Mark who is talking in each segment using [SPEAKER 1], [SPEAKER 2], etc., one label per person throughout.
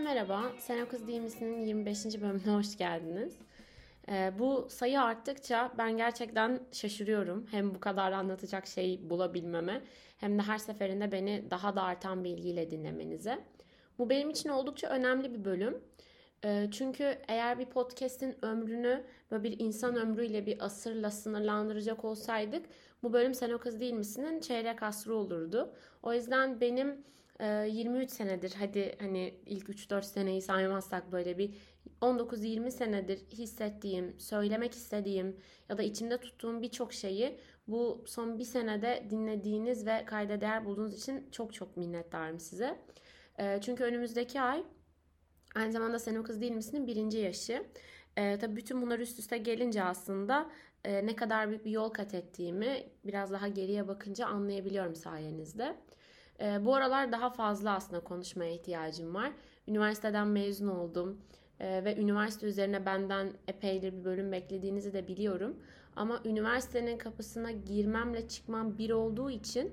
[SPEAKER 1] Herkese merhaba. Sen kız değil misin'in 25. bölümüne hoş geldiniz. Ee, bu sayı arttıkça ben gerçekten şaşırıyorum. Hem bu kadar anlatacak şey bulabilmeme hem de her seferinde beni daha da artan bilgiyle dinlemenize. Bu benim için oldukça önemli bir bölüm. Ee, çünkü eğer bir podcast'in ömrünü böyle bir insan ömrüyle bir asırla sınırlandıracak olsaydık bu bölüm Sen o kız değil misin'in çeyrek asrı olurdu. O yüzden benim 23 ee, senedir hadi hani ilk 3-4 seneyi saymazsak böyle bir 19-20 senedir hissettiğim, söylemek istediğim ya da içimde tuttuğum birçok şeyi bu son bir senede dinlediğiniz ve kayda değer bulduğunuz için çok çok minnettarım size. Ee, çünkü önümüzdeki ay aynı zamanda Sen o kız değil misin'in birinci yaşı. Ee, tabii bütün bunlar üst üste gelince aslında e, ne kadar büyük bir yol kat ettiğimi biraz daha geriye bakınca anlayabiliyorum sayenizde. E, bu aralar daha fazla aslında konuşmaya ihtiyacım var. Üniversiteden mezun oldum e, ve üniversite üzerine benden epeydir bir bölüm beklediğinizi de biliyorum. Ama üniversitenin kapısına girmemle çıkmam bir olduğu için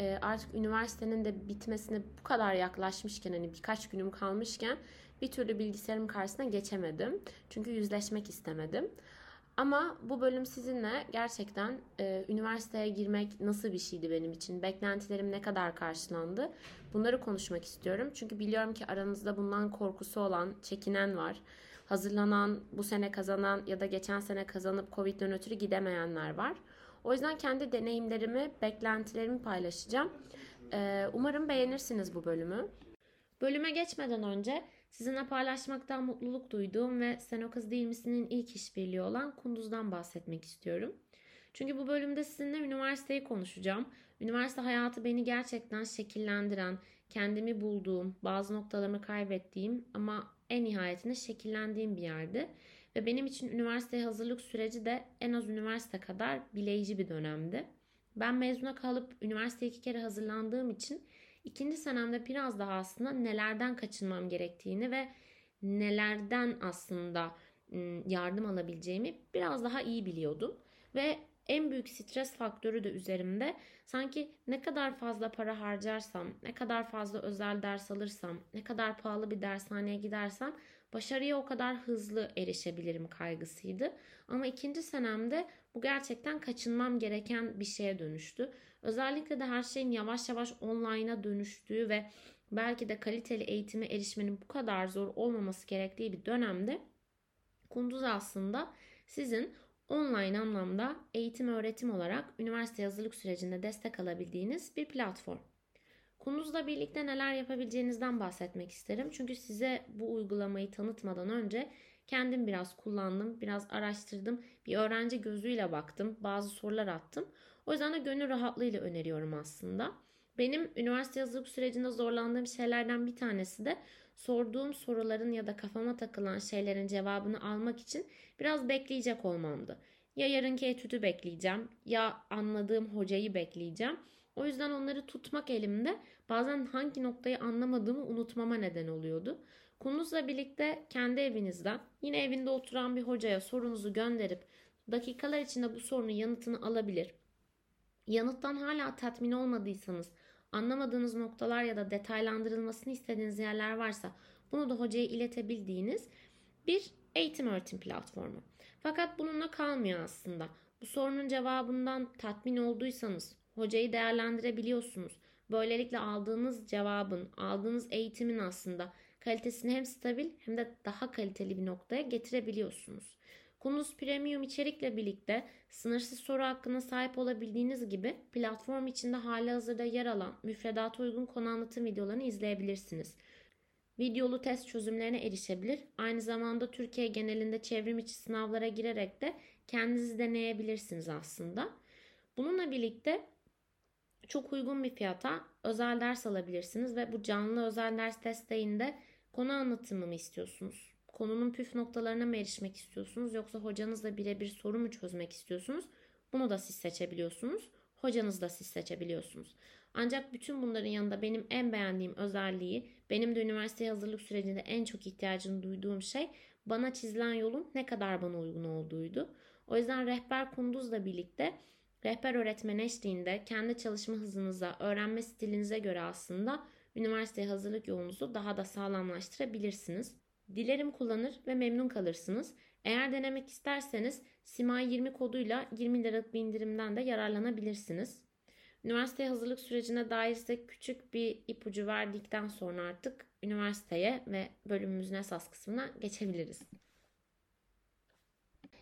[SPEAKER 1] e, artık üniversitenin de bitmesine bu kadar yaklaşmışken hani birkaç günüm kalmışken bir türlü bilgisayarım karşısına geçemedim. Çünkü yüzleşmek istemedim. Ama bu bölüm sizinle gerçekten e, üniversiteye girmek nasıl bir şeydi benim için? Beklentilerim ne kadar karşılandı? Bunları konuşmak istiyorum. Çünkü biliyorum ki aranızda bundan korkusu olan, çekinen var. Hazırlanan, bu sene kazanan ya da geçen sene kazanıp Covid'den ötürü gidemeyenler var. O yüzden kendi deneyimlerimi, beklentilerimi paylaşacağım. E, umarım beğenirsiniz bu bölümü. Bölüme geçmeden önce Sizinle paylaşmaktan mutluluk duyduğum ve Sen o kız değil misin'in ilk işbirliği olan Kunduz'dan bahsetmek istiyorum. Çünkü bu bölümde sizinle üniversiteyi konuşacağım. Üniversite hayatı beni gerçekten şekillendiren, kendimi bulduğum, bazı noktalarımı kaybettiğim ama en nihayetinde şekillendiğim bir yerdi. Ve benim için üniversiteye hazırlık süreci de en az üniversite kadar bileyici bir dönemdi. Ben mezuna kalıp üniversiteye iki kere hazırlandığım için İkinci senemde biraz daha aslında nelerden kaçınmam gerektiğini ve nelerden aslında yardım alabileceğimi biraz daha iyi biliyordum. Ve en büyük stres faktörü de üzerimde. Sanki ne kadar fazla para harcarsam, ne kadar fazla özel ders alırsam, ne kadar pahalı bir dershaneye gidersem başarıya o kadar hızlı erişebilirim kaygısıydı. Ama ikinci senemde bu gerçekten kaçınmam gereken bir şeye dönüştü. Özellikle de her şeyin yavaş yavaş online'a dönüştüğü ve belki de kaliteli eğitime erişmenin bu kadar zor olmaması gerektiği bir dönemde Kunduz aslında sizin online anlamda eğitim öğretim olarak üniversite hazırlık sürecinde destek alabildiğiniz bir platform. Kunduz'la birlikte neler yapabileceğinizden bahsetmek isterim. Çünkü size bu uygulamayı tanıtmadan önce kendim biraz kullandım, biraz araştırdım, bir öğrenci gözüyle baktım, bazı sorular attım. O yüzden de gönül rahatlığıyla öneriyorum aslında. Benim üniversite hazırlık sürecinde zorlandığım şeylerden bir tanesi de sorduğum soruların ya da kafama takılan şeylerin cevabını almak için biraz bekleyecek olmamdı. Ya yarınki etüdü bekleyeceğim ya anladığım hocayı bekleyeceğim. O yüzden onları tutmak elimde bazen hangi noktayı anlamadığımı unutmama neden oluyordu. Konunuzla birlikte kendi evinizden yine evinde oturan bir hocaya sorunuzu gönderip dakikalar içinde bu sorunun yanıtını alabilir. Yanıttan hala tatmin olmadıysanız, anlamadığınız noktalar ya da detaylandırılmasını istediğiniz yerler varsa bunu da hocaya iletebildiğiniz bir eğitim öğretim platformu. Fakat bununla kalmıyor aslında. Bu sorunun cevabından tatmin olduysanız hocayı değerlendirebiliyorsunuz. Böylelikle aldığınız cevabın, aldığınız eğitimin aslında kalitesini hem stabil hem de daha kaliteli bir noktaya getirebiliyorsunuz. Kunuz Premium içerikle birlikte sınırsız soru hakkına sahip olabildiğiniz gibi platform içinde hali hazırda yer alan müfredata uygun konu anlatım videolarını izleyebilirsiniz. Videolu test çözümlerine erişebilir. Aynı zamanda Türkiye genelinde çevrim içi sınavlara girerek de kendinizi deneyebilirsiniz aslında. Bununla birlikte çok uygun bir fiyata özel ders alabilirsiniz ve bu canlı özel ders desteğinde konu anlatımı mı istiyorsunuz? Konunun püf noktalarına mı erişmek istiyorsunuz yoksa hocanızla birebir soru mu çözmek istiyorsunuz? Bunu da siz seçebiliyorsunuz. Hocanız da siz seçebiliyorsunuz. Ancak bütün bunların yanında benim en beğendiğim özelliği, benim de üniversite hazırlık sürecinde en çok ihtiyacını duyduğum şey bana çizilen yolun ne kadar bana uygun olduğuydu. O yüzden rehber kunduzla birlikte rehber öğretmen eşliğinde kendi çalışma hızınıza, öğrenme stilinize göre aslında üniversiteye hazırlık yolunuzu daha da sağlamlaştırabilirsiniz. Dilerim kullanır ve memnun kalırsınız. Eğer denemek isterseniz Simay 20 koduyla 20 liralık bir indirimden de yararlanabilirsiniz. Üniversiteye hazırlık sürecine dair ise küçük bir ipucu verdikten sonra artık üniversiteye ve bölümümüzün esas kısmına geçebiliriz.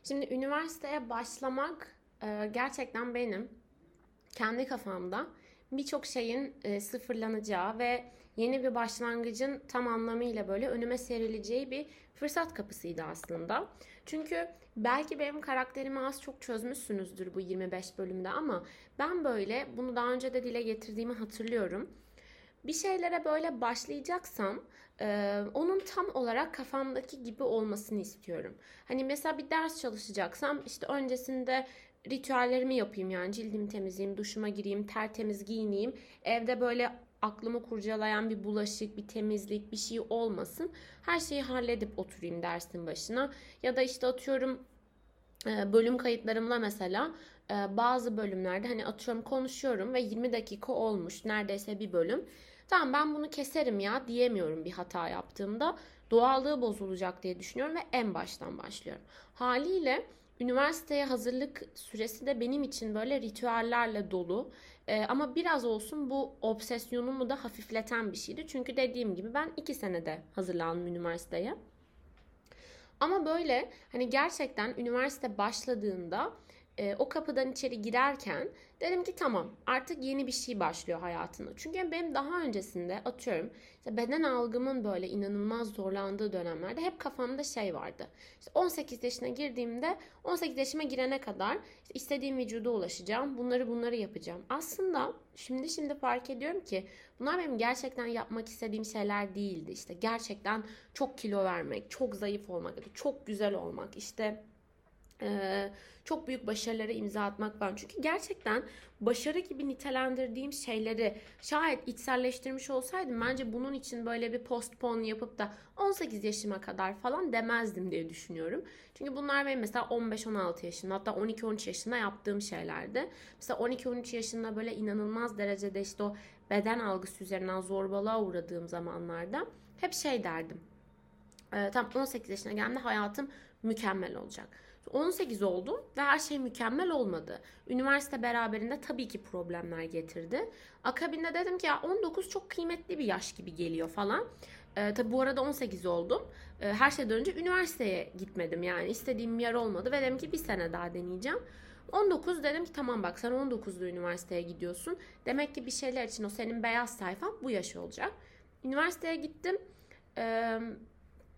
[SPEAKER 1] Şimdi üniversiteye başlamak e, gerçekten benim kendi kafamda birçok şeyin e, sıfırlanacağı ve yeni bir başlangıcın tam anlamıyla böyle önüme serileceği bir fırsat kapısıydı aslında. Çünkü belki benim karakterimi az çok çözmüşsünüzdür bu 25 bölümde ama ben böyle bunu daha önce de dile getirdiğimi hatırlıyorum. Bir şeylere böyle başlayacaksam e, onun tam olarak kafamdaki gibi olmasını istiyorum. Hani mesela bir ders çalışacaksam işte öncesinde ritüellerimi yapayım yani cildimi temizleyeyim, duşuma gireyim, tertemiz giyineyim. Evde böyle aklımı kurcalayan bir bulaşık, bir temizlik, bir şey olmasın. Her şeyi halledip oturayım dersin başına. Ya da işte atıyorum e, bölüm kayıtlarımla mesela e, bazı bölümlerde hani atıyorum konuşuyorum ve 20 dakika olmuş neredeyse bir bölüm. Tamam ben bunu keserim ya diyemiyorum bir hata yaptığımda. Doğallığı bozulacak diye düşünüyorum ve en baştan başlıyorum. Haliyle üniversiteye hazırlık süresi de benim için böyle ritüellerle dolu. Ee, ama biraz olsun bu obsesyonumu da hafifleten bir şeydi. Çünkü dediğim gibi ben iki senede hazırlandım üniversiteye. Ama böyle hani gerçekten üniversite başladığında e, o kapıdan içeri girerken dedim ki tamam artık yeni bir şey başlıyor hayatında. Çünkü benim daha öncesinde atıyorum işte beden algımın böyle inanılmaz zorlandığı dönemlerde hep kafamda şey vardı. İşte 18 yaşına girdiğimde 18 yaşıma girene kadar işte istediğim vücuda ulaşacağım. Bunları bunları yapacağım. Aslında şimdi şimdi fark ediyorum ki bunlar benim gerçekten yapmak istediğim şeyler değildi. İşte gerçekten çok kilo vermek, çok zayıf olmak, çok güzel olmak, işte çok büyük başarılara imza atmak ben. Çünkü gerçekten başarı gibi nitelendirdiğim şeyleri şayet içselleştirmiş olsaydım bence bunun için böyle bir postpon yapıp da 18 yaşıma kadar falan demezdim diye düşünüyorum. Çünkü bunlar benim mesela 15-16 yaşında hatta 12-13 yaşında yaptığım şeylerdi. Mesela 12-13 yaşında böyle inanılmaz derecede işte o beden algısı üzerinden zorbalığa uğradığım zamanlarda hep şey derdim. Tam 18 yaşına geldiğimde hayatım mükemmel olacak. 18 oldum ve her şey mükemmel olmadı. Üniversite beraberinde tabii ki problemler getirdi. Akabinde dedim ki ya 19 çok kıymetli bir yaş gibi geliyor falan. Ee, tabii bu arada 18 oldum. Ee, her şeyden önce üniversiteye gitmedim yani istediğim yer olmadı ve dedim ki bir sene daha deneyeceğim. 19 dedim ki tamam bak sen 19'da üniversiteye gidiyorsun. Demek ki bir şeyler için o senin beyaz sayfan bu yaş olacak. Üniversiteye gittim. Ee,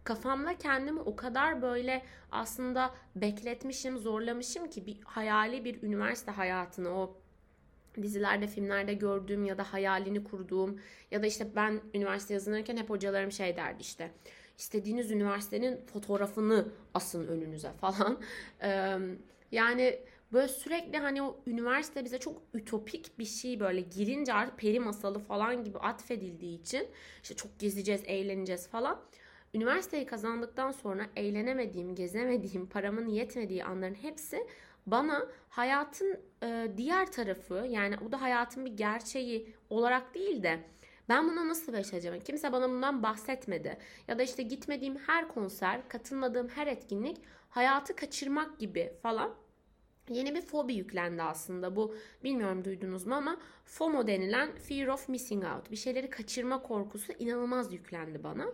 [SPEAKER 1] kafamda kendimi o kadar böyle aslında bekletmişim, zorlamışım ki bir hayali bir üniversite hayatını o dizilerde, filmlerde gördüğüm ya da hayalini kurduğum ya da işte ben üniversite yazılırken hep hocalarım şey derdi işte istediğiniz üniversitenin fotoğrafını asın önünüze falan. yani böyle sürekli hani o üniversite bize çok ütopik bir şey böyle girince artık peri masalı falan gibi atfedildiği için işte çok gezeceğiz, eğleneceğiz falan. Üniversiteyi kazandıktan sonra eğlenemediğim, gezemediğim, paramın yetmediği anların hepsi bana hayatın e, diğer tarafı yani o da hayatın bir gerçeği olarak değil de ben buna nasıl başlayacağım? Kimse bana bundan bahsetmedi. Ya da işte gitmediğim her konser, katılmadığım her etkinlik hayatı kaçırmak gibi falan yeni bir fobi yüklendi aslında. Bu bilmiyorum duydunuz mu ama FOMO denilen Fear of Missing Out. Bir şeyleri kaçırma korkusu inanılmaz yüklendi bana.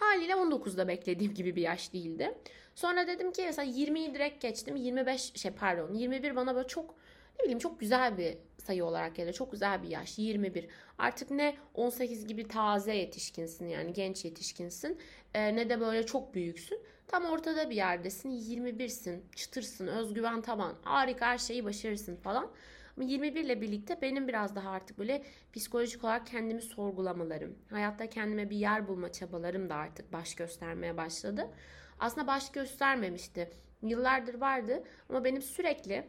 [SPEAKER 1] Haliyle 19'da beklediğim gibi bir yaş değildi. Sonra dedim ki mesela 20'yi direkt geçtim. 25 şey pardon 21 bana böyle çok ne bileyim çok güzel bir sayı olarak geliyor. Çok güzel bir yaş 21. Artık ne 18 gibi taze yetişkinsin yani genç yetişkinsin e, ne de böyle çok büyüksün. Tam ortada bir yerdesin 21'sin çıtırsın özgüven taban harika her şeyi başarırsın falan. Ama 21 ile birlikte benim biraz daha artık böyle psikolojik olarak kendimi sorgulamalarım, hayatta kendime bir yer bulma çabalarım da artık baş göstermeye başladı. Aslında baş göstermemişti. Yıllardır vardı ama benim sürekli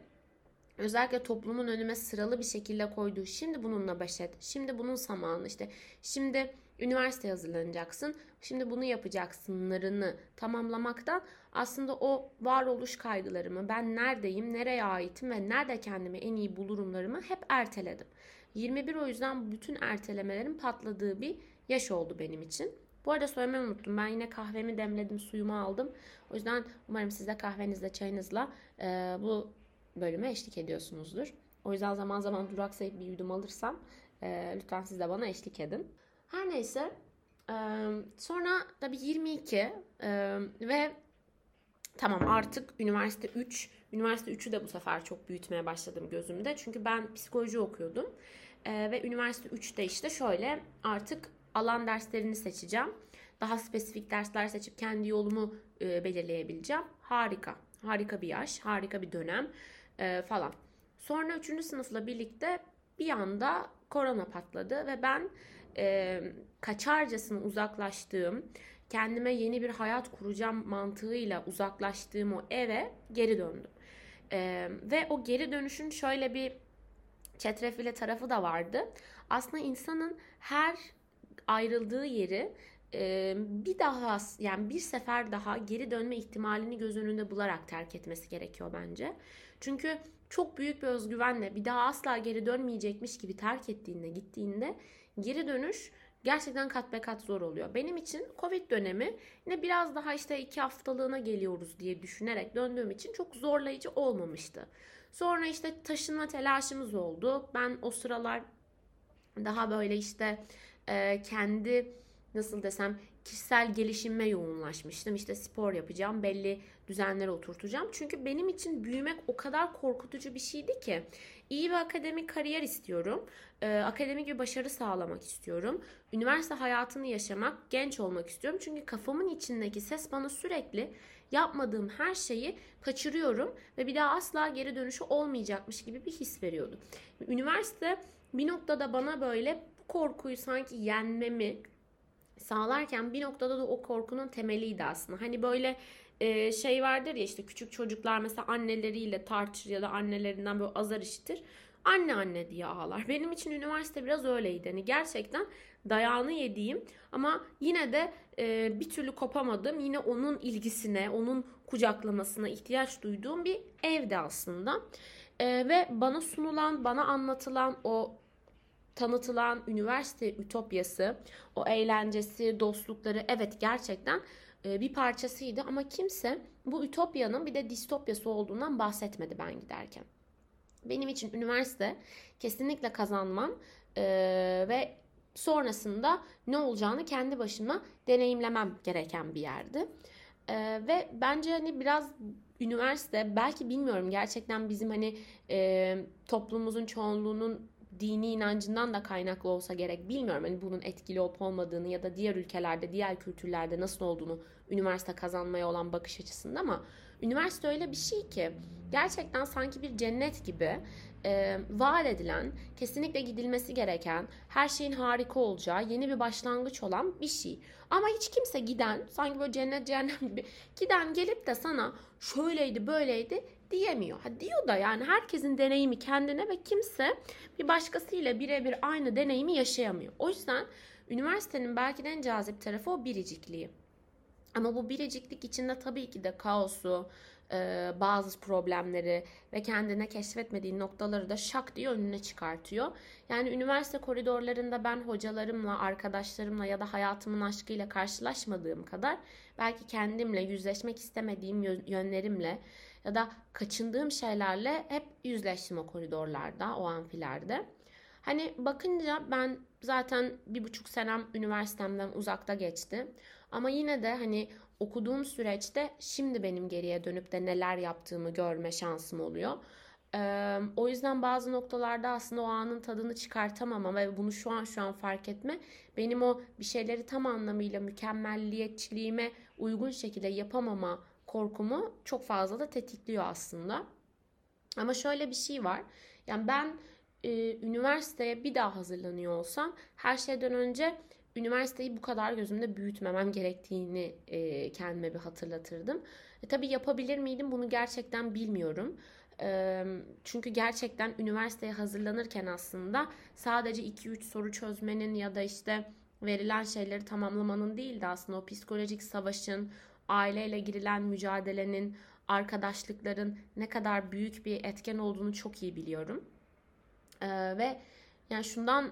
[SPEAKER 1] özellikle toplumun önüme sıralı bir şekilde koyduğu şimdi bununla baş et, şimdi bunun zamanı işte şimdi üniversiteye hazırlanacaksın. Şimdi bunu yapacaksınlarını tamamlamaktan aslında o varoluş kaygılarımı, ben neredeyim, nereye aitim ve nerede kendimi en iyi bulurumlarımı hep erteledim. 21 o yüzden bütün ertelemelerin patladığı bir yaş oldu benim için. Bu arada söylemeyi unuttum. Ben yine kahvemi demledim, suyumu aldım. O yüzden umarım siz de kahvenizle, çayınızla e, bu bölüme eşlik ediyorsunuzdur. O yüzden zaman zaman duraksayıp bir yudum alırsam e, lütfen siz de bana eşlik edin. Her neyse e, sonra tabii 22 e, ve tamam artık üniversite 3. Üniversite 3'ü de bu sefer çok büyütmeye başladım gözümde. Çünkü ben psikoloji okuyordum. E, ve üniversite 3'te işte şöyle artık alan derslerini seçeceğim. Daha spesifik dersler seçip kendi yolumu e, belirleyebileceğim. Harika. Harika bir yaş, harika bir dönem e, falan. Sonra 3. sınıfla birlikte bir anda korona patladı ve ben e, kaçarcasına uzaklaştığım, kendime yeni bir hayat kuracağım mantığıyla uzaklaştığım o eve geri döndüm. E, ve o geri dönüşün şöyle bir çetrefile tarafı da vardı. Aslında insanın her ayrıldığı yeri e, bir daha yani bir sefer daha geri dönme ihtimalini göz önünde bularak terk etmesi gerekiyor bence. Çünkü çok büyük bir özgüvenle bir daha asla geri dönmeyecekmiş gibi terk ettiğinde gittiğinde geri dönüş gerçekten kat be kat zor oluyor. Benim için Covid dönemi yine biraz daha işte iki haftalığına geliyoruz diye düşünerek döndüğüm için çok zorlayıcı olmamıştı. Sonra işte taşınma telaşımız oldu. Ben o sıralar daha böyle işte kendi nasıl desem kişisel gelişime yoğunlaşmıştım. İşte spor yapacağım, belli düzenlere oturtacağım. Çünkü benim için büyümek o kadar korkutucu bir şeydi ki. İyi bir akademik kariyer istiyorum. Ee, akademik bir başarı sağlamak istiyorum. Üniversite hayatını yaşamak, genç olmak istiyorum. Çünkü kafamın içindeki ses bana sürekli yapmadığım her şeyi kaçırıyorum ve bir daha asla geri dönüşü olmayacakmış gibi bir his veriyordu. Üniversite bir noktada bana böyle korkuyu sanki yenmemi, sağlarken bir noktada da o korkunun temeliydi aslında. Hani böyle e, şey vardır ya işte küçük çocuklar mesela anneleriyle tartışır ya da annelerinden böyle azar işitir. Anne anne diye ağlar. Benim için üniversite biraz öyleydi. Hani gerçekten dayağını yediğim ama yine de e, bir türlü kopamadım. Yine onun ilgisine, onun kucaklamasına ihtiyaç duyduğum bir evdi aslında. E, ve bana sunulan, bana anlatılan o tanıtılan üniversite ütopyası, o eğlencesi, dostlukları evet gerçekten e, bir parçasıydı ama kimse bu ütopyanın bir de distopyası olduğundan bahsetmedi ben giderken. Benim için üniversite kesinlikle kazanmam e, ve sonrasında ne olacağını kendi başıma deneyimlemem gereken bir yerdi. E, ve bence hani biraz üniversite belki bilmiyorum gerçekten bizim hani e, toplumumuzun çoğunluğunun dini inancından da kaynaklı olsa gerek bilmiyorum. Hani bunun etkili olup olmadığını ya da diğer ülkelerde, diğer kültürlerde nasıl olduğunu üniversite kazanmaya olan bakış açısında ama üniversite öyle bir şey ki gerçekten sanki bir cennet gibi e, vaat edilen, kesinlikle gidilmesi gereken, her şeyin harika olacağı, yeni bir başlangıç olan bir şey. Ama hiç kimse giden, sanki böyle cennet cehennem gibi giden gelip de sana şöyleydi böyleydi diyemiyor. Ha, diyor da yani herkesin deneyimi kendine ve kimse bir başkasıyla birebir aynı deneyimi yaşayamıyor. O yüzden üniversitenin belki de en cazip tarafı o biricikliği. Ama bu biriciklik içinde tabii ki de kaosu, e, bazı problemleri ve kendine keşfetmediği noktaları da şak diye önüne çıkartıyor. Yani üniversite koridorlarında ben hocalarımla, arkadaşlarımla ya da hayatımın aşkıyla karşılaşmadığım kadar belki kendimle yüzleşmek istemediğim yönlerimle ya da kaçındığım şeylerle hep yüzleştim o koridorlarda, o amfilerde. Hani bakınca ben zaten bir buçuk senem üniversitemden uzakta geçti. Ama yine de hani okuduğum süreçte şimdi benim geriye dönüp de neler yaptığımı görme şansım oluyor. Ee, o yüzden bazı noktalarda aslında o anın tadını çıkartamama ve bunu şu an şu an fark etme benim o bir şeyleri tam anlamıyla mükemmelliyetçiliğime uygun şekilde yapamama korkumu çok fazla da tetikliyor aslında. Ama şöyle bir şey var. Yani ben e, üniversiteye bir daha hazırlanıyor olsam her şeyden önce üniversiteyi bu kadar gözümde büyütmemem gerektiğini e, kendime bir hatırlatırdım. E, tabii yapabilir miydim bunu gerçekten bilmiyorum. E, çünkü gerçekten üniversiteye hazırlanırken aslında sadece 2-3 soru çözmenin ya da işte verilen şeyleri tamamlamanın değil de aslında o psikolojik savaşın, aileyle girilen mücadelenin, arkadaşlıkların ne kadar büyük bir etken olduğunu çok iyi biliyorum. Ee, ve yani şundan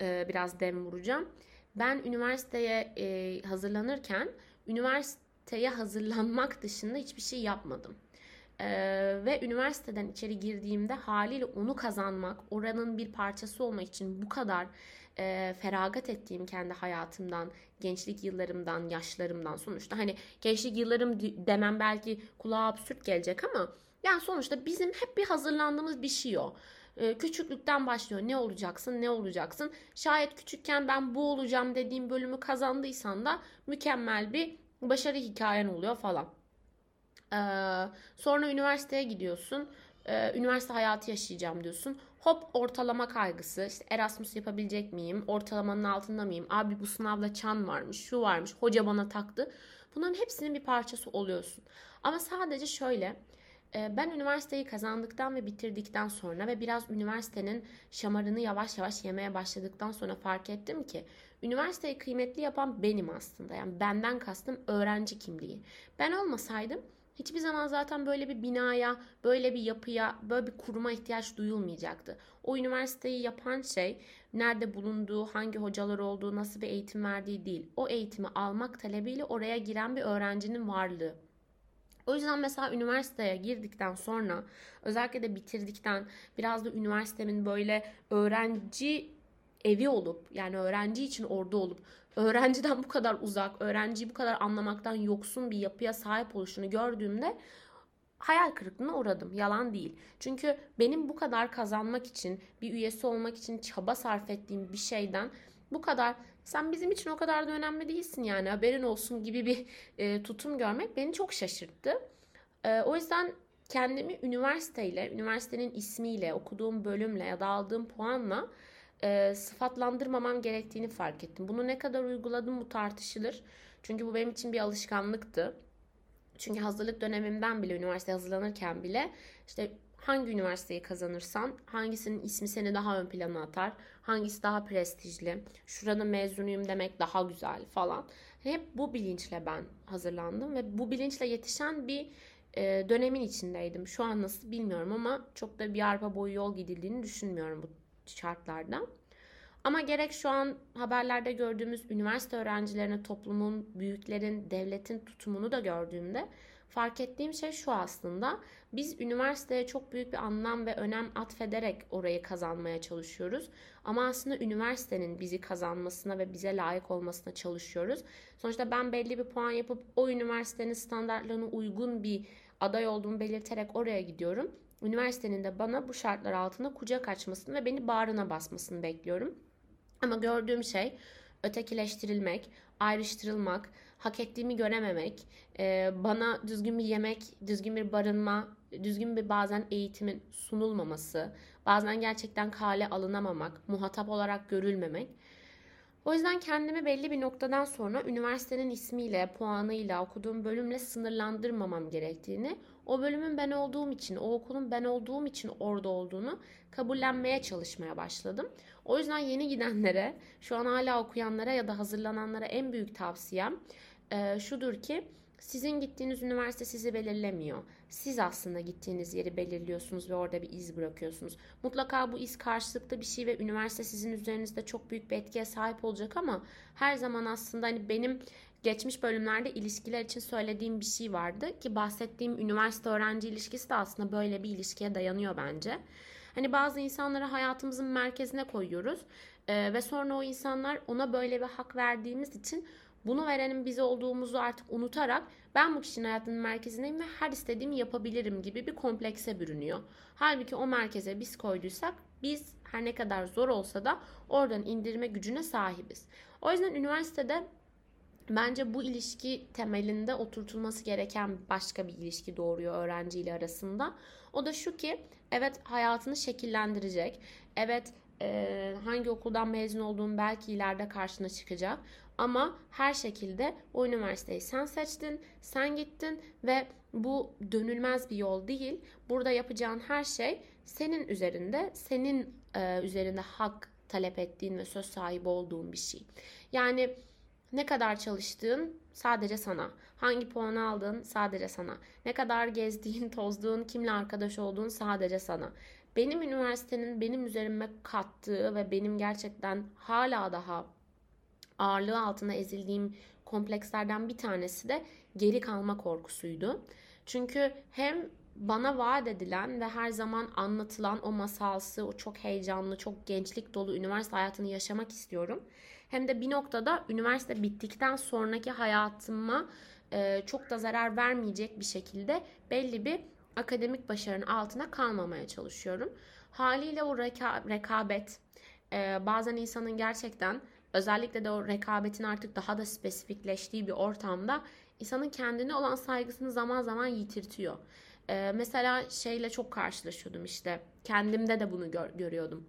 [SPEAKER 1] e, biraz dem vuracağım. Ben üniversiteye e, hazırlanırken üniversiteye hazırlanmak dışında hiçbir şey yapmadım. Ee, ve üniversiteden içeri girdiğimde haliyle onu kazanmak, oranın bir parçası olmak için bu kadar e, feragat ettiğim kendi hayatımdan, gençlik yıllarımdan, yaşlarımdan sonuçta hani gençlik yıllarım demem belki kulağa absürt gelecek ama yani sonuçta bizim hep bir hazırlandığımız bir şey o. Ee, küçüklükten başlıyor. Ne olacaksın, ne olacaksın? Şayet küçükken ben bu olacağım dediğim bölümü kazandıysan da mükemmel bir başarı hikayen oluyor falan. Ee, sonra üniversiteye gidiyorsun. Ee, üniversite hayatı yaşayacağım diyorsun. Hop ortalama kaygısı. İşte Erasmus yapabilecek miyim? Ortalamanın altında mıyım? Abi bu sınavda çan varmış, şu varmış. Hoca bana taktı. Bunların hepsinin bir parçası oluyorsun. Ama sadece şöyle ee, ben üniversiteyi kazandıktan ve bitirdikten sonra ve biraz üniversitenin şamarını yavaş yavaş yemeye başladıktan sonra fark ettim ki üniversiteyi kıymetli yapan benim aslında. Yani benden kastım öğrenci kimliği. Ben olmasaydım hiçbir zaman zaten böyle bir binaya, böyle bir yapıya, böyle bir kuruma ihtiyaç duyulmayacaktı. O üniversiteyi yapan şey nerede bulunduğu, hangi hocalar olduğu, nasıl bir eğitim verdiği değil. O eğitimi almak talebiyle oraya giren bir öğrencinin varlığı. O yüzden mesela üniversiteye girdikten sonra özellikle de bitirdikten biraz da üniversitemin böyle öğrenci evi olup yani öğrenci için orada olup öğrenciden bu kadar uzak, öğrenciyi bu kadar anlamaktan yoksun bir yapıya sahip oluşunu gördüğümde hayal kırıklığına uğradım. Yalan değil. Çünkü benim bu kadar kazanmak için, bir üyesi olmak için çaba sarf ettiğim bir şeyden bu kadar sen bizim için o kadar da önemli değilsin yani haberin olsun gibi bir e, tutum görmek beni çok şaşırttı. E, o yüzden kendimi üniversiteyle, üniversitenin ismiyle, okuduğum bölümle ya da aldığım puanla e, sıfatlandırmamam gerektiğini fark ettim. Bunu ne kadar uyguladım bu tartışılır. Çünkü bu benim için bir alışkanlıktı. Çünkü hazırlık dönemimden bile, üniversite hazırlanırken bile işte hangi üniversiteyi kazanırsan hangisinin ismi seni daha ön plana atar, hangisi daha prestijli, şuranın mezunuyum demek daha güzel falan. Hep bu bilinçle ben hazırlandım ve bu bilinçle yetişen bir e, dönemin içindeydim. Şu an nasıl bilmiyorum ama çok da bir arpa boyu yol gidildiğini düşünmüyorum bu şartlarda. Ama gerek şu an haberlerde gördüğümüz üniversite öğrencilerine toplumun, büyüklerin, devletin tutumunu da gördüğümde fark ettiğim şey şu aslında. Biz üniversiteye çok büyük bir anlam ve önem atfederek orayı kazanmaya çalışıyoruz. Ama aslında üniversitenin bizi kazanmasına ve bize layık olmasına çalışıyoruz. Sonuçta ben belli bir puan yapıp o üniversitenin standartlarına uygun bir aday olduğumu belirterek oraya gidiyorum. Üniversitenin de bana bu şartlar altında kucak açmasını ve beni bağrına basmasını bekliyorum. Ama gördüğüm şey ötekileştirilmek, ayrıştırılmak, hak ettiğimi görememek, e, bana düzgün bir yemek, düzgün bir barınma, düzgün bir bazen eğitimin sunulmaması, bazen gerçekten kale alınamamak, muhatap olarak görülmemek. O yüzden kendimi belli bir noktadan sonra üniversitenin ismiyle, puanıyla, okuduğum bölümle sınırlandırmamam gerektiğini, o bölümün ben olduğum için, o okulun ben olduğum için orada olduğunu kabullenmeye çalışmaya başladım. O yüzden yeni gidenlere, şu an hala okuyanlara ya da hazırlananlara en büyük tavsiyem e, şudur ki sizin gittiğiniz üniversite sizi belirlemiyor. Siz aslında gittiğiniz yeri belirliyorsunuz ve orada bir iz bırakıyorsunuz. Mutlaka bu iz karşılıklı bir şey ve üniversite sizin üzerinizde çok büyük bir etkiye sahip olacak ama her zaman aslında hani benim geçmiş bölümlerde ilişkiler için söylediğim bir şey vardı ki bahsettiğim üniversite öğrenci ilişkisi de aslında böyle bir ilişkiye dayanıyor bence. Hani bazı insanları hayatımızın merkezine koyuyoruz ee, ve sonra o insanlar ona böyle bir hak verdiğimiz için bunu verenin biz olduğumuzu artık unutarak ben bu kişinin hayatının merkezindeyim ve her istediğimi yapabilirim gibi bir komplekse bürünüyor. Halbuki o merkeze biz koyduysak biz her ne kadar zor olsa da oradan indirme gücüne sahibiz. O yüzden üniversitede bence bu ilişki temelinde oturtulması gereken başka bir ilişki doğuruyor öğrenci ile arasında. O da şu ki evet hayatını şekillendirecek. Evet e, hangi okuldan mezun olduğun belki ileride karşına çıkacak. Ama her şekilde o üniversiteyi sen seçtin, sen gittin ve bu dönülmez bir yol değil. Burada yapacağın her şey senin üzerinde, senin e, üzerinde hak talep ettiğin ve söz sahibi olduğun bir şey. Yani ne kadar çalıştığın sadece sana. Hangi puanı aldın sadece sana. Ne kadar gezdiğin, tozduğun, kimle arkadaş olduğun sadece sana. Benim üniversitenin benim üzerime kattığı ve benim gerçekten hala daha ağırlığı altında ezildiğim komplekslerden bir tanesi de geri kalma korkusuydu. Çünkü hem bana vaat edilen ve her zaman anlatılan o masalsı, o çok heyecanlı, çok gençlik dolu üniversite hayatını yaşamak istiyorum. Hem de bir noktada üniversite bittikten sonraki hayatıma e, çok da zarar vermeyecek bir şekilde belli bir akademik başarının altına kalmamaya çalışıyorum. Haliyle o reka- rekabet e, bazen insanın gerçekten özellikle de o rekabetin artık daha da spesifikleştiği bir ortamda insanın kendine olan saygısını zaman zaman yitirtiyor. Ee, mesela şeyle çok karşılaşıyordum işte. Kendimde de bunu gör, görüyordum.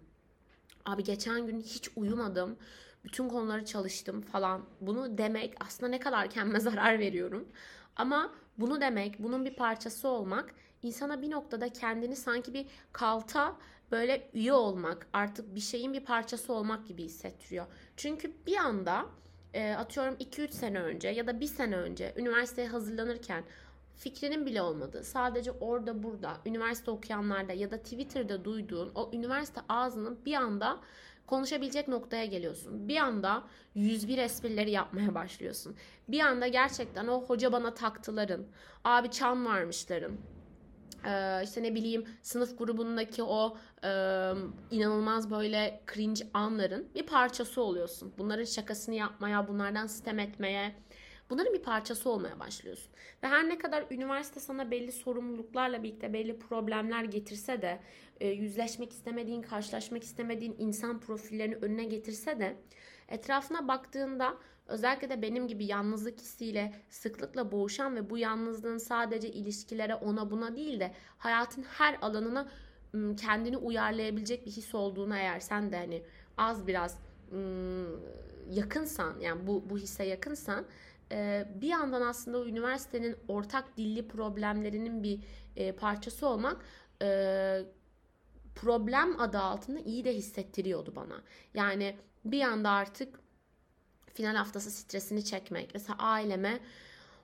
[SPEAKER 1] Abi geçen gün hiç uyumadım. Bütün konuları çalıştım falan. Bunu demek aslında ne kadar kendime zarar veriyorum. Ama bunu demek, bunun bir parçası olmak insana bir noktada kendini sanki bir kalta böyle üye olmak, artık bir şeyin bir parçası olmak gibi hissettiriyor. Çünkü bir anda e, atıyorum 2-3 sene önce ya da bir sene önce üniversiteye hazırlanırken fikrinin bile olmadığı, sadece orada burada, üniversite okuyanlarda ya da Twitter'da duyduğun o üniversite ağzının bir anda konuşabilecek noktaya geliyorsun. Bir anda 101 esprileri yapmaya başlıyorsun. Bir anda gerçekten o hoca bana taktıların, abi çan varmışların, işte ne bileyim sınıf grubundaki o inanılmaz böyle cringe anların bir parçası oluyorsun. Bunların şakasını yapmaya, bunlardan sistem etmeye, bunların bir parçası olmaya başlıyorsun. Ve her ne kadar üniversite sana belli sorumluluklarla birlikte belli problemler getirse de, e, yüzleşmek istemediğin, karşılaşmak istemediğin insan profillerini önüne getirse de etrafına baktığında Özellikle de benim gibi yalnızlık hissiyle sıklıkla boğuşan ve bu yalnızlığın sadece ilişkilere ona buna değil de hayatın her alanına kendini uyarlayabilecek bir his olduğunu eğer sen de hani az biraz yakınsan yani bu, bu hisse yakınsan bir yandan aslında üniversitenin ortak dilli problemlerinin bir parçası olmak problem adı altında iyi de hissettiriyordu bana. Yani bir anda artık final haftası stresini çekmek. Mesela aileme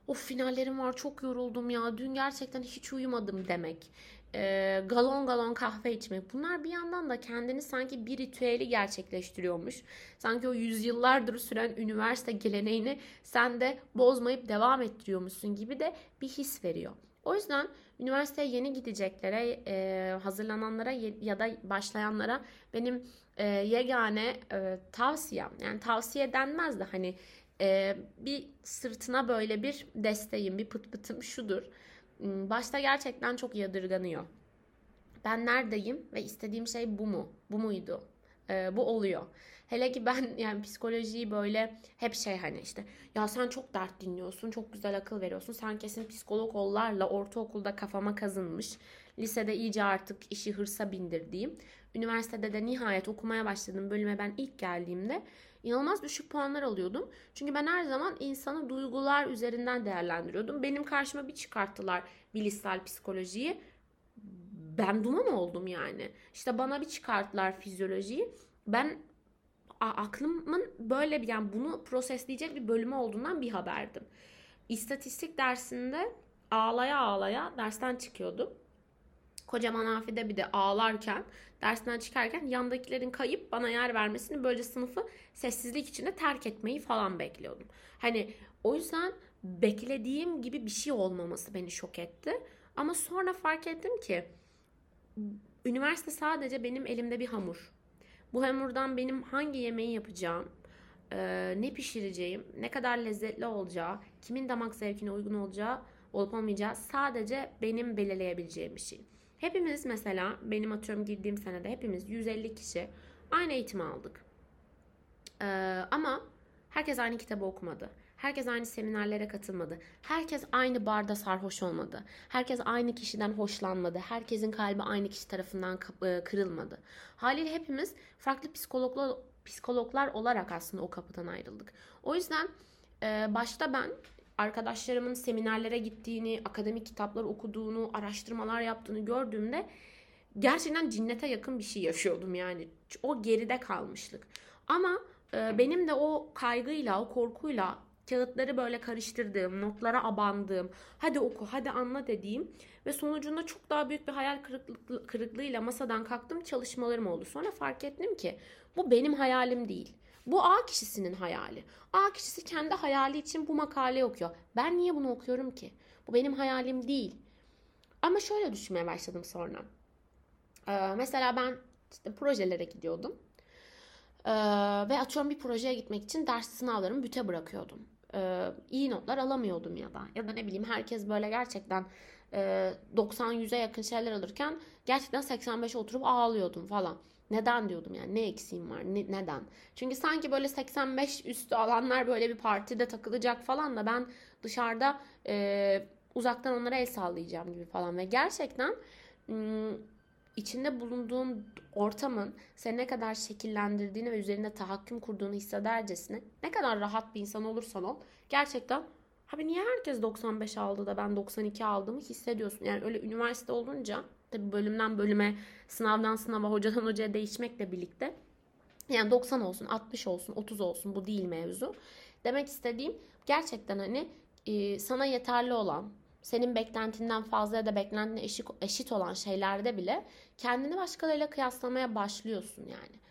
[SPEAKER 1] o finallerim var çok yoruldum ya dün gerçekten hiç uyumadım demek. E, galon galon kahve içmek. Bunlar bir yandan da kendini sanki bir ritüeli gerçekleştiriyormuş. Sanki o yüzyıllardır süren üniversite geleneğini sen de bozmayıp devam ettiriyormuşsun gibi de bir his veriyor. O yüzden üniversiteye yeni gideceklere, e, hazırlananlara ya da başlayanlara benim e, yegane e, tavsiyem yani tavsiye denmez de hani e, bir sırtına böyle bir desteğim bir pıt pıtım şudur. Hmm, başta gerçekten çok yadırganıyor. Ben neredeyim ve istediğim şey bu mu? Bu muydu? E, bu oluyor. Hele ki ben yani psikolojiyi böyle hep şey hani işte ya sen çok dert dinliyorsun, çok güzel akıl veriyorsun. Sen kesin psikolog ollarla ortaokulda kafama kazınmış. Lisede iyice artık işi hırsa bindirdiğim. Üniversitede de nihayet okumaya başladığım bölüme ben ilk geldiğimde inanılmaz düşük puanlar alıyordum. Çünkü ben her zaman insanı duygular üzerinden değerlendiriyordum. Benim karşıma bir çıkarttılar bilişsel psikolojiyi. Ben duman oldum yani. İşte bana bir çıkarttılar fizyolojiyi. Ben aklımın böyle bir yani bunu prosesleyecek bir bölümü olduğundan bir haberdim. İstatistik dersinde ağlaya ağlaya dersten çıkıyordum. Kocaman Afide bir de ağlarken dersinden çıkarken yandakilerin kayıp bana yer vermesini böylece sınıfı sessizlik içinde terk etmeyi falan bekliyordum. Hani o yüzden beklediğim gibi bir şey olmaması beni şok etti. Ama sonra fark ettim ki üniversite sadece benim elimde bir hamur. Bu hamurdan benim hangi yemeği yapacağım, ne pişireceğim, ne kadar lezzetli olacağı, kimin damak zevkine uygun olacağı olup olmayacağı sadece benim belirleyebileceğim bir şey. Hepimiz mesela benim atıyorum girdiğim senede hepimiz 150 kişi aynı eğitimi aldık. Ee, ama herkes aynı kitabı okumadı. Herkes aynı seminerlere katılmadı. Herkes aynı barda sarhoş olmadı. Herkes aynı kişiden hoşlanmadı. Herkesin kalbi aynı kişi tarafından e, kırılmadı. Haliyle hepimiz farklı psikologlar, psikologlar olarak aslında o kapıdan ayrıldık. O yüzden e, başta ben arkadaşlarımın seminerlere gittiğini, akademik kitaplar okuduğunu, araştırmalar yaptığını gördüğümde gerçekten cinnete yakın bir şey yaşıyordum yani. O geride kalmışlık. Ama e, benim de o kaygıyla, o korkuyla kağıtları böyle karıştırdığım, notlara abandığım, hadi oku, hadi anla dediğim ve sonucunda çok daha büyük bir hayal kırıklığı, kırıklığıyla masadan kalktım çalışmalarım oldu. Sonra fark ettim ki bu benim hayalim değil. Bu A kişisinin hayali. A kişisi kendi hayali için bu makale okuyor. Ben niye bunu okuyorum ki? Bu benim hayalim değil. Ama şöyle düşünmeye başladım sonra. Ee, mesela ben işte projelere gidiyordum. Ee, ve atıyorum bir projeye gitmek için ders sınavlarımı büte bırakıyordum. Ee, iyi notlar alamıyordum ya da. Ya da ne bileyim herkes böyle gerçekten e, 90-100'e yakın şeyler alırken gerçekten 85'e oturup ağlıyordum falan. Neden diyordum yani ne eksiğim var ne, neden? Çünkü sanki böyle 85 üstü alanlar böyle bir partide takılacak falan da ben dışarıda e, uzaktan onlara el sallayacağım gibi falan ve gerçekten içinde bulunduğun ortamın seni ne kadar şekillendirdiğini ve üzerinde tahakküm kurduğunu hissedercesine ne kadar rahat bir insan olursan ol gerçekten abi niye herkes 95 aldı da ben 92 aldığımı hissediyorsun. Yani öyle üniversite olunca tabi bölümden bölüme sınavdan sınava hocadan hocaya değişmekle birlikte yani 90 olsun 60 olsun 30 olsun bu değil mevzu. Demek istediğim gerçekten hani sana yeterli olan senin beklentinden fazla ya da beklentine eşit, eşit olan şeylerde bile kendini başkalarıyla kıyaslamaya başlıyorsun yani.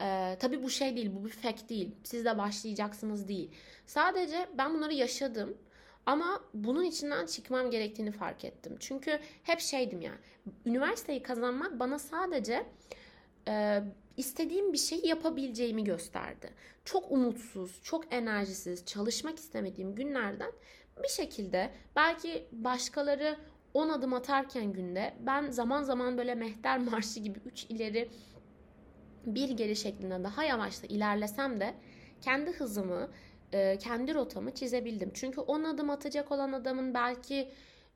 [SPEAKER 1] Ee, tabii bu şey değil, bu bir fact değil. Siz de başlayacaksınız değil. Sadece ben bunları yaşadım. Ama bunun içinden çıkmam gerektiğini fark ettim. Çünkü hep şeydim yani. Üniversiteyi kazanmak bana sadece e, istediğim bir şeyi yapabileceğimi gösterdi. Çok umutsuz, çok enerjisiz, çalışmak istemediğim günlerden bir şekilde belki başkaları 10 adım atarken günde ben zaman zaman böyle mehter marşı gibi 3 ileri bir geri şeklinde daha yavaşta ilerlesem de kendi hızımı, e, kendi rotamı çizebildim. Çünkü 10 adım atacak olan adamın belki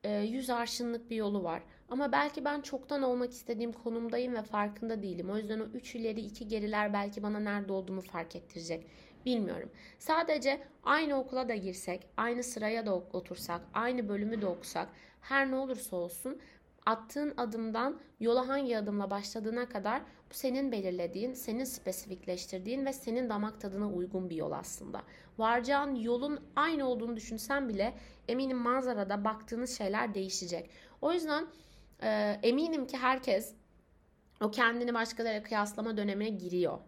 [SPEAKER 1] 100 e, arşınlık bir yolu var. Ama belki ben çoktan olmak istediğim konumdayım ve farkında değilim. O yüzden o 3 ileri 2 geriler belki bana nerede olduğumu fark ettirecek. Bilmiyorum. Sadece aynı okula da girsek, aynı sıraya da otursak, aynı bölümü de okusak, her ne olursa olsun attığın adımdan yola hangi adımla başladığına kadar bu senin belirlediğin, senin spesifikleştirdiğin ve senin damak tadına uygun bir yol aslında. Varacağın yolun aynı olduğunu düşünsen bile eminim manzarada baktığınız şeyler değişecek. O yüzden e, eminim ki herkes o kendini başkalarıyla kıyaslama dönemine giriyor.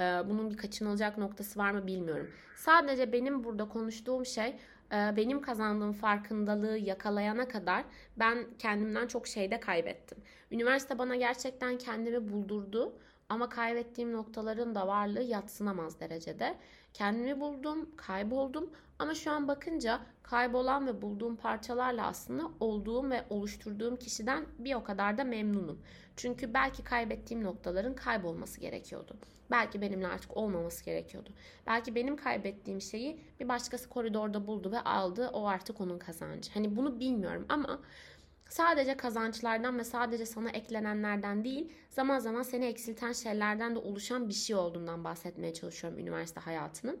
[SPEAKER 1] Ee, bunun bir kaçınılacak noktası var mı bilmiyorum. Sadece benim burada konuştuğum şey e, benim kazandığım farkındalığı yakalayana kadar ben kendimden çok şeyde kaybettim. Üniversite bana gerçekten kendimi buldurdu ama kaybettiğim noktaların da varlığı yatsınamaz derecede. Kendimi buldum, kayboldum ama şu an bakınca kaybolan ve bulduğum parçalarla aslında olduğum ve oluşturduğum kişiden bir o kadar da memnunum. Çünkü belki kaybettiğim noktaların kaybolması gerekiyordu. Belki benimle artık olmaması gerekiyordu. Belki benim kaybettiğim şeyi bir başkası koridorda buldu ve aldı. O artık onun kazancı. Hani bunu bilmiyorum ama sadece kazançlardan ve sadece sana eklenenlerden değil, zaman zaman seni eksilten şeylerden de oluşan bir şey olduğundan bahsetmeye çalışıyorum üniversite hayatının.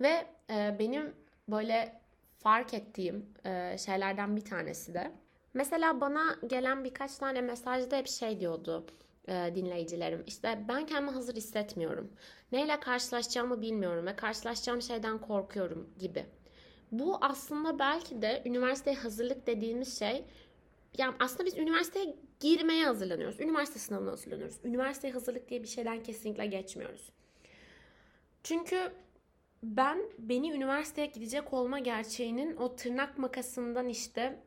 [SPEAKER 1] Ve e, benim böyle fark ettiğim e, şeylerden bir tanesi de mesela bana gelen birkaç tane mesajda hep şey diyordu e, dinleyicilerim. İşte ben kendimi hazır hissetmiyorum. Neyle karşılaşacağımı bilmiyorum ve karşılaşacağım şeyden korkuyorum gibi. Bu aslında belki de üniversiteye hazırlık dediğimiz şey yani aslında biz üniversiteye girmeye hazırlanıyoruz. Üniversite sınavına hazırlanıyoruz. Üniversiteye hazırlık diye bir şeyden kesinlikle geçmiyoruz. Çünkü ben beni üniversiteye gidecek olma gerçeğinin o tırnak makasından işte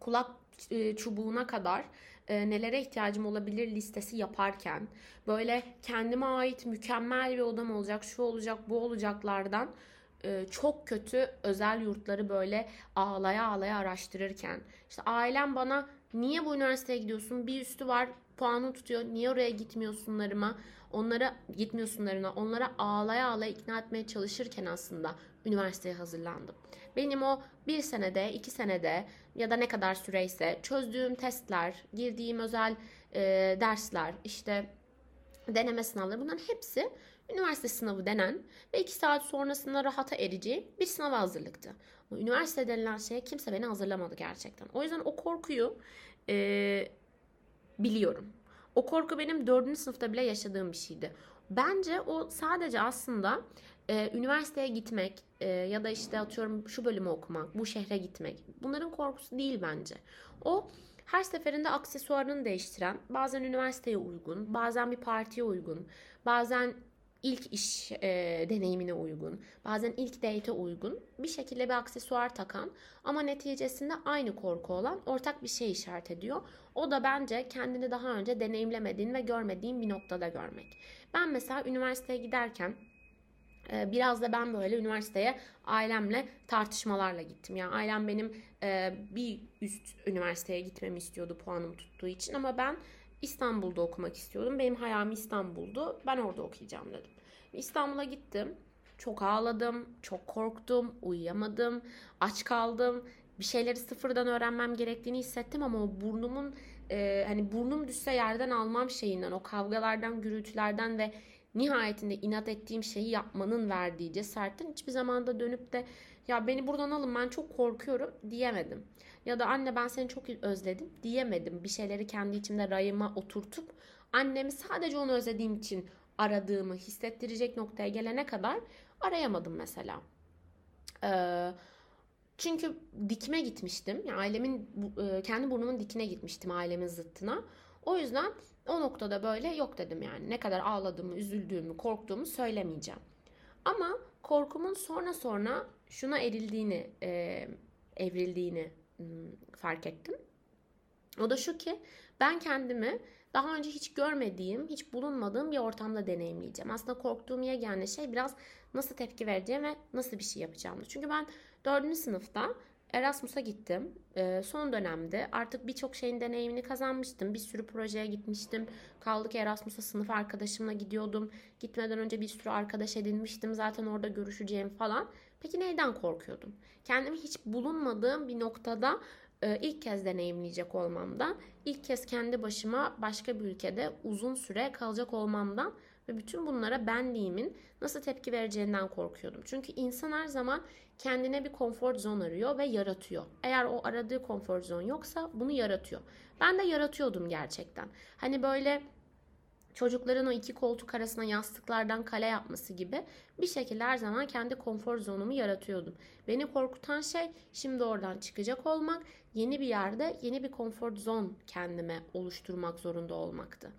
[SPEAKER 1] kulak e, çubuğuna kadar e, nelere ihtiyacım olabilir listesi yaparken böyle kendime ait mükemmel bir odam olacak, şu olacak, bu olacaklardan e, çok kötü özel yurtları böyle ağlaya ağlaya araştırırken işte ailem bana niye bu üniversiteye gidiyorsun? Bir üstü var puanı tutuyor. Niye oraya gitmiyorsunlarıma? Onlara gitmiyorsunlarına, onlara ağlaya ağlaya ikna etmeye çalışırken aslında üniversiteye hazırlandım. Benim o bir senede, iki senede ya da ne kadar süreyse çözdüğüm testler, girdiğim özel e, dersler, işte deneme sınavları bunların hepsi üniversite sınavı denen ve iki saat sonrasında rahata erici bir sınava hazırlıktı. Ama üniversite denilen şeye kimse beni hazırlamadı gerçekten. O yüzden o korkuyu e, biliyorum. O korku benim dördüncü sınıfta bile yaşadığım bir şeydi. Bence o sadece aslında e, üniversiteye gitmek e, ya da işte atıyorum şu bölümü okumak, bu şehre gitmek. Bunların korkusu değil bence. O her seferinde aksesuarını değiştiren, bazen üniversiteye uygun, bazen bir partiye uygun, bazen ilk iş e, deneyimine uygun, bazen ilk date'e uygun bir şekilde bir aksesuar takan ama neticesinde aynı korku olan ortak bir şey işaret ediyor. O da bence kendini daha önce deneyimlemediğin ve görmediğin bir noktada görmek. Ben mesela üniversiteye giderken e, Biraz da ben böyle üniversiteye ailemle tartışmalarla gittim. Yani ailem benim e, bir üst üniversiteye gitmemi istiyordu puanım tuttuğu için ama ben İstanbul'da okumak istiyordum. Benim hayalim İstanbul'du. Ben orada okuyacağım dedim. İstanbul'a gittim. Çok ağladım, çok korktum, uyuyamadım, aç kaldım. Bir şeyleri sıfırdan öğrenmem gerektiğini hissettim ama o burnumun e, hani burnum düşse yerden almam şeyinden, o kavgalardan, gürültülerden ve nihayetinde inat ettiğim şeyi yapmanın verdiği cesaretin hiçbir zamanda dönüp de ya beni buradan alın ben çok korkuyorum diyemedim. Ya da anne ben seni çok özledim diyemedim. Bir şeyleri kendi içimde rayıma oturtup annemi sadece onu özlediğim için aradığımı hissettirecek noktaya gelene kadar arayamadım mesela. Ee, çünkü dikme gitmiştim. Yani ailemin e, kendi burnumun dikine gitmiştim ailemin zıttına. O yüzden o noktada böyle yok dedim yani. Ne kadar ağladığımı, üzüldüğümü, korktuğumu söylemeyeceğim. Ama korkumun sonra sonra şuna erildiğini, e, evrildiğini fark ettim. O da şu ki ben kendimi daha önce hiç görmediğim, hiç bulunmadığım bir ortamda deneyimleyeceğim. Aslında korktuğum yegane şey biraz nasıl tepki vereceğim ve nasıl bir şey yapacağımdı. Çünkü ben dördüncü sınıfta Erasmus'a gittim. Ee, son dönemde artık birçok şeyin deneyimini kazanmıştım. Bir sürü projeye gitmiştim. Kaldık Erasmus'a sınıf arkadaşımla gidiyordum. Gitmeden önce bir sürü arkadaş edinmiştim. Zaten orada görüşeceğim falan. Peki neyden korkuyordum? Kendimi hiç bulunmadığım bir noktada e, ilk kez deneyimleyecek olmamdan, ilk kez kendi başıma başka bir ülkede uzun süre kalacak olmamdan ve bütün bunlara benliğimin nasıl tepki vereceğinden korkuyordum. Çünkü insan her zaman kendine bir konfor zon arıyor ve yaratıyor. Eğer o aradığı konfor zon yoksa bunu yaratıyor. Ben de yaratıyordum gerçekten. Hani böyle çocukların o iki koltuk arasına yastıklardan kale yapması gibi bir şekilde her zaman kendi konfor zonumu yaratıyordum. Beni korkutan şey şimdi oradan çıkacak olmak, yeni bir yerde yeni bir konfor zon kendime oluşturmak zorunda olmaktı.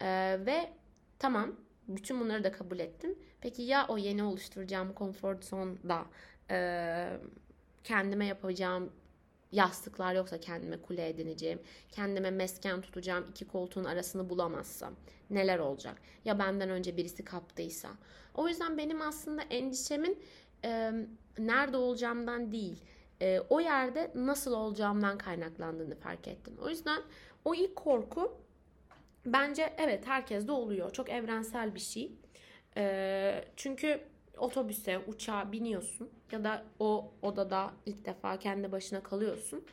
[SPEAKER 1] Ee, ve tamam bütün bunları da kabul ettim. Peki ya o yeni oluşturacağım konfor zonda e, kendime yapacağım yastıklar yoksa kendime kule edineceğim, kendime mesken tutacağım iki koltuğun arasını bulamazsam neler olacak? Ya benden önce birisi kaptıysa. O yüzden benim aslında endişemin e, nerede olacağımdan değil, e, o yerde nasıl olacağımdan kaynaklandığını fark ettim. O yüzden o ilk korku bence evet herkeste oluyor. Çok evrensel bir şey. E, çünkü otobüse, uçağa biniyorsun ya da o odada ilk defa kendi başına kalıyorsun.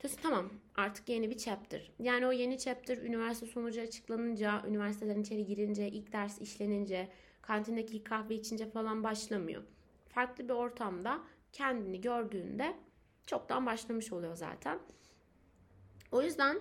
[SPEAKER 1] Diyorsun tamam artık yeni bir chapter. Yani o yeni chapter üniversite sonucu açıklanınca, üniversiteden içeri girince, ilk ders işlenince, kantindeki kahve içince falan başlamıyor. Farklı bir ortamda kendini gördüğünde çoktan başlamış oluyor zaten. O yüzden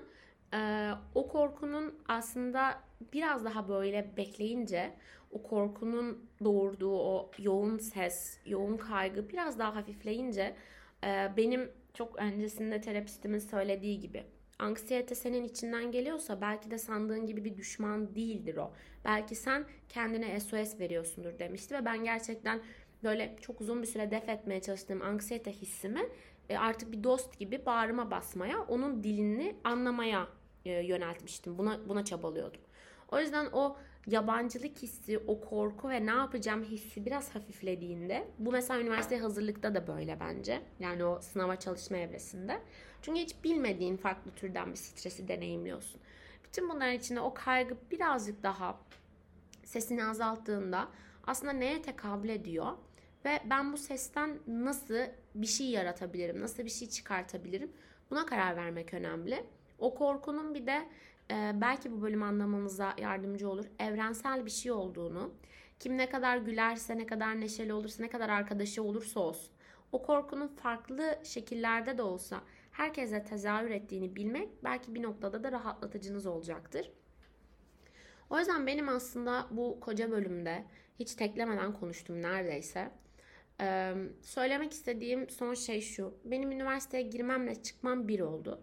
[SPEAKER 1] e, o korkunun aslında biraz daha böyle bekleyince o korkunun doğurduğu o yoğun ses, yoğun kaygı biraz daha hafifleyince e, benim çok öncesinde terapistimin söylediği gibi anksiyete senin içinden geliyorsa belki de sandığın gibi bir düşman değildir o. Belki sen kendine SOS veriyorsundur demişti ve ben gerçekten böyle çok uzun bir süre def etmeye çalıştığım anksiyete hissimi e, artık bir dost gibi bağrıma basmaya, onun dilini anlamaya e, yöneltmiştim. Buna buna çabalıyordum. O yüzden o yabancılık hissi, o korku ve ne yapacağım hissi biraz hafiflediğinde bu mesela üniversite hazırlıkta da böyle bence. Yani o sınava çalışma evresinde. Çünkü hiç bilmediğin farklı türden bir stresi deneyimliyorsun. Bütün bunların içinde o kaygı birazcık daha sesini azalttığında aslında neye tekabül ediyor ve ben bu sesten nasıl bir şey yaratabilirim, nasıl bir şey çıkartabilirim buna karar vermek önemli. O korkunun bir de e, belki bu bölüm anlamamıza yardımcı olur. Evrensel bir şey olduğunu, kim ne kadar gülerse, ne kadar neşeli olursa, ne kadar arkadaşı olursa olsun. O korkunun farklı şekillerde de olsa herkese tezahür ettiğini bilmek belki bir noktada da rahatlatıcınız olacaktır. O yüzden benim aslında bu koca bölümde hiç teklemeden konuştum neredeyse. Ee, söylemek istediğim son şey şu. Benim üniversiteye girmemle çıkmam bir oldu.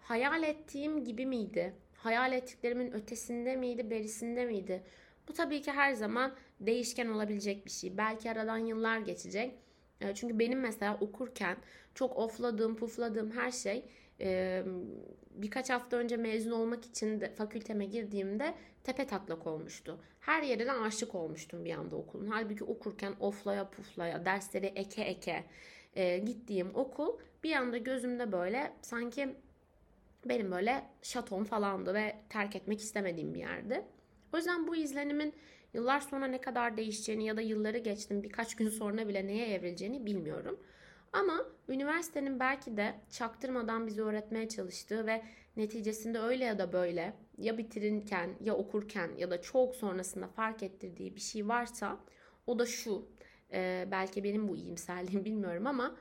[SPEAKER 1] Hayal ettiğim gibi miydi? Hayal ettiklerimin ötesinde miydi, berisinde miydi? Bu tabii ki her zaman değişken olabilecek bir şey. Belki aradan yıllar geçecek. Çünkü benim mesela okurken çok ofladığım, pufladığım her şey birkaç hafta önce mezun olmak için de fakülteme girdiğimde tepe taklak olmuştu. Her yerine aşık olmuştum bir anda okulun. Halbuki okurken oflaya puflaya, dersleri eke eke e, gittiğim okul bir anda gözümde böyle sanki benim böyle şatom falandı ve terk etmek istemediğim bir yerdi. O yüzden bu izlenimin yıllar sonra ne kadar değişeceğini ya da yılları geçtim birkaç gün sonra bile neye evrileceğini bilmiyorum. Ama üniversitenin belki de çaktırmadan bizi öğretmeye çalıştığı ve neticesinde öyle ya da böyle ya bitirirken ya okurken ya da çok sonrasında fark ettirdiği bir şey varsa o da şu. E, belki benim bu iyimserliğim bilmiyorum ama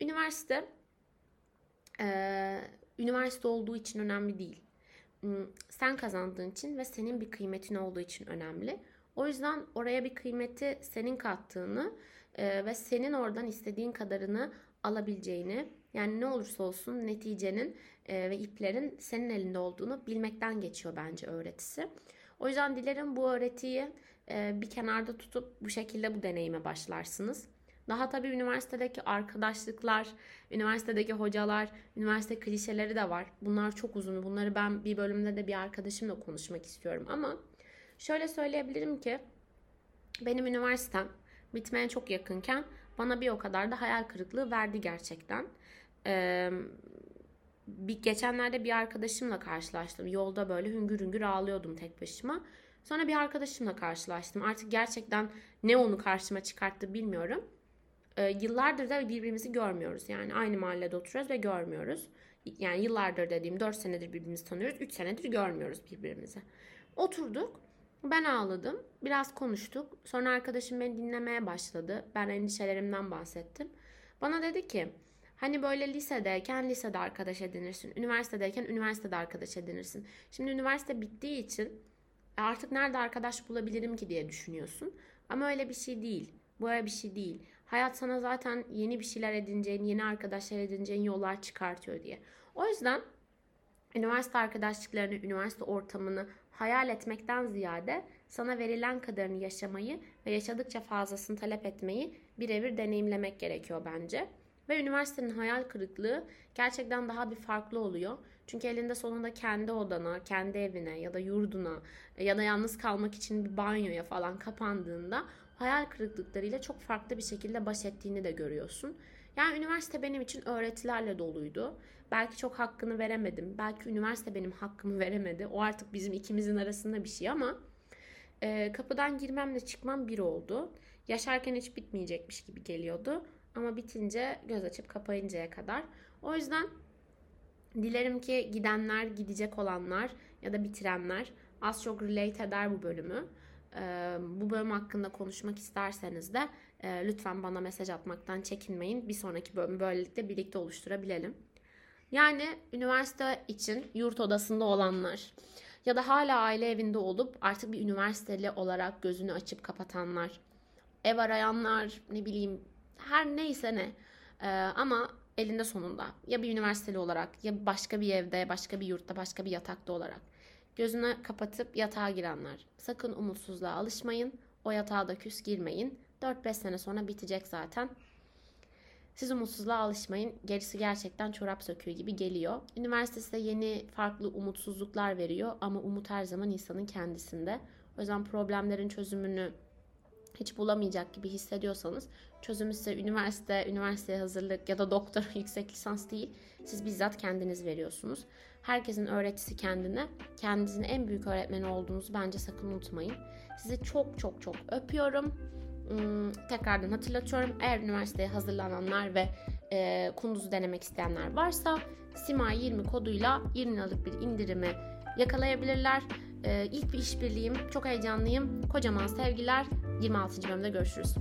[SPEAKER 1] üniversite e, üniversite olduğu için önemli değil. Hmm, sen kazandığın için ve senin bir kıymetin olduğu için önemli. O yüzden oraya bir kıymeti senin kattığını e, ve senin oradan istediğin kadarını alabileceğini yani ne olursa olsun neticenin e, ve iplerin senin elinde olduğunu bilmekten geçiyor bence öğretisi. O yüzden dilerim bu öğretiyi e, bir kenarda tutup bu şekilde bu deneyime başlarsınız. Daha tabii üniversitedeki arkadaşlıklar, üniversitedeki hocalar, üniversite klişeleri de var. Bunlar çok uzun. Bunları ben bir bölümde de bir arkadaşımla konuşmak istiyorum ama şöyle söyleyebilirim ki benim üniversitem bitmeye çok yakınken bana bir o kadar da hayal kırıklığı verdi gerçekten. Ee, bir geçenlerde bir arkadaşımla karşılaştım. Yolda böyle hüngür hüngür ağlıyordum tek başıma. Sonra bir arkadaşımla karşılaştım. Artık gerçekten ne onu karşıma çıkarttı bilmiyorum. Ee, yıllardır da birbirimizi görmüyoruz. Yani aynı mahallede oturuyoruz ve görmüyoruz. Yani yıllardır dediğim 4 senedir birbirimizi tanıyoruz. 3 senedir görmüyoruz birbirimizi. Oturduk. Ben ağladım. Biraz konuştuk. Sonra arkadaşım beni dinlemeye başladı. Ben endişelerimden bahsettim. Bana dedi ki hani böyle lisedeyken lisede arkadaş edinirsin. Üniversitedeyken üniversitede arkadaş edinirsin. Şimdi üniversite bittiği için e, artık nerede arkadaş bulabilirim ki diye düşünüyorsun. Ama öyle bir şey değil. Bu öyle bir şey değil. Hayat sana zaten yeni bir şeyler edineceğin, yeni arkadaşlar edineceğin yollar çıkartıyor diye. O yüzden üniversite arkadaşlıklarını, üniversite ortamını hayal etmekten ziyade sana verilen kadarını yaşamayı ve yaşadıkça fazlasını talep etmeyi birebir deneyimlemek gerekiyor bence. Ve üniversitenin hayal kırıklığı gerçekten daha bir farklı oluyor. Çünkü elinde sonunda kendi odana, kendi evine ya da yurduna ya da yalnız kalmak için bir banyoya falan kapandığında hayal kırıklıklarıyla çok farklı bir şekilde baş ettiğini de görüyorsun. Yani üniversite benim için öğretilerle doluydu. Belki çok hakkını veremedim. Belki üniversite benim hakkımı veremedi. O artık bizim ikimizin arasında bir şey ama e, kapıdan girmemle çıkmam bir oldu. Yaşarken hiç bitmeyecekmiş gibi geliyordu. Ama bitince göz açıp kapayıncaya kadar. O yüzden dilerim ki gidenler, gidecek olanlar ya da bitirenler az çok relate eder bu bölümü. Bu bölüm hakkında konuşmak isterseniz de lütfen bana mesaj atmaktan çekinmeyin. Bir sonraki bölümü böylelikle birlikte oluşturabilelim. Yani üniversite için yurt odasında olanlar ya da hala aile evinde olup artık bir üniversiteli olarak gözünü açıp kapatanlar, ev arayanlar, ne bileyim her neyse ne. Ama elinde sonunda ya bir üniversiteli olarak ya başka bir evde, başka bir yurtta, başka bir yatakta olarak gözünü kapatıp yatağa girenler. Sakın umutsuzluğa alışmayın. O yatağa da küs girmeyin. 4-5 sene sonra bitecek zaten. Siz umutsuzluğa alışmayın. Gerisi gerçekten çorap söküğü gibi geliyor. Üniversite size yeni farklı umutsuzluklar veriyor ama umut her zaman insanın kendisinde. O yüzden problemlerin çözümünü hiç bulamayacak gibi hissediyorsanız çözümü size üniversite, üniversiteye hazırlık ya da doktor yüksek lisans değil. Siz bizzat kendiniz veriyorsunuz. Herkesin öğretisi kendine. Kendinizin en büyük öğretmeni olduğunuzu bence sakın unutmayın. Sizi çok çok çok öpüyorum. Hmm, tekrardan hatırlatıyorum. Eğer üniversiteye hazırlananlar ve e, kunduzu denemek isteyenler varsa Sima 20 koduyla 20 liralık bir indirimi yakalayabilirler. E, ilk bir işbirliğim. Çok heyecanlıyım. Kocaman sevgiler. 26. bölümde görüşürüz.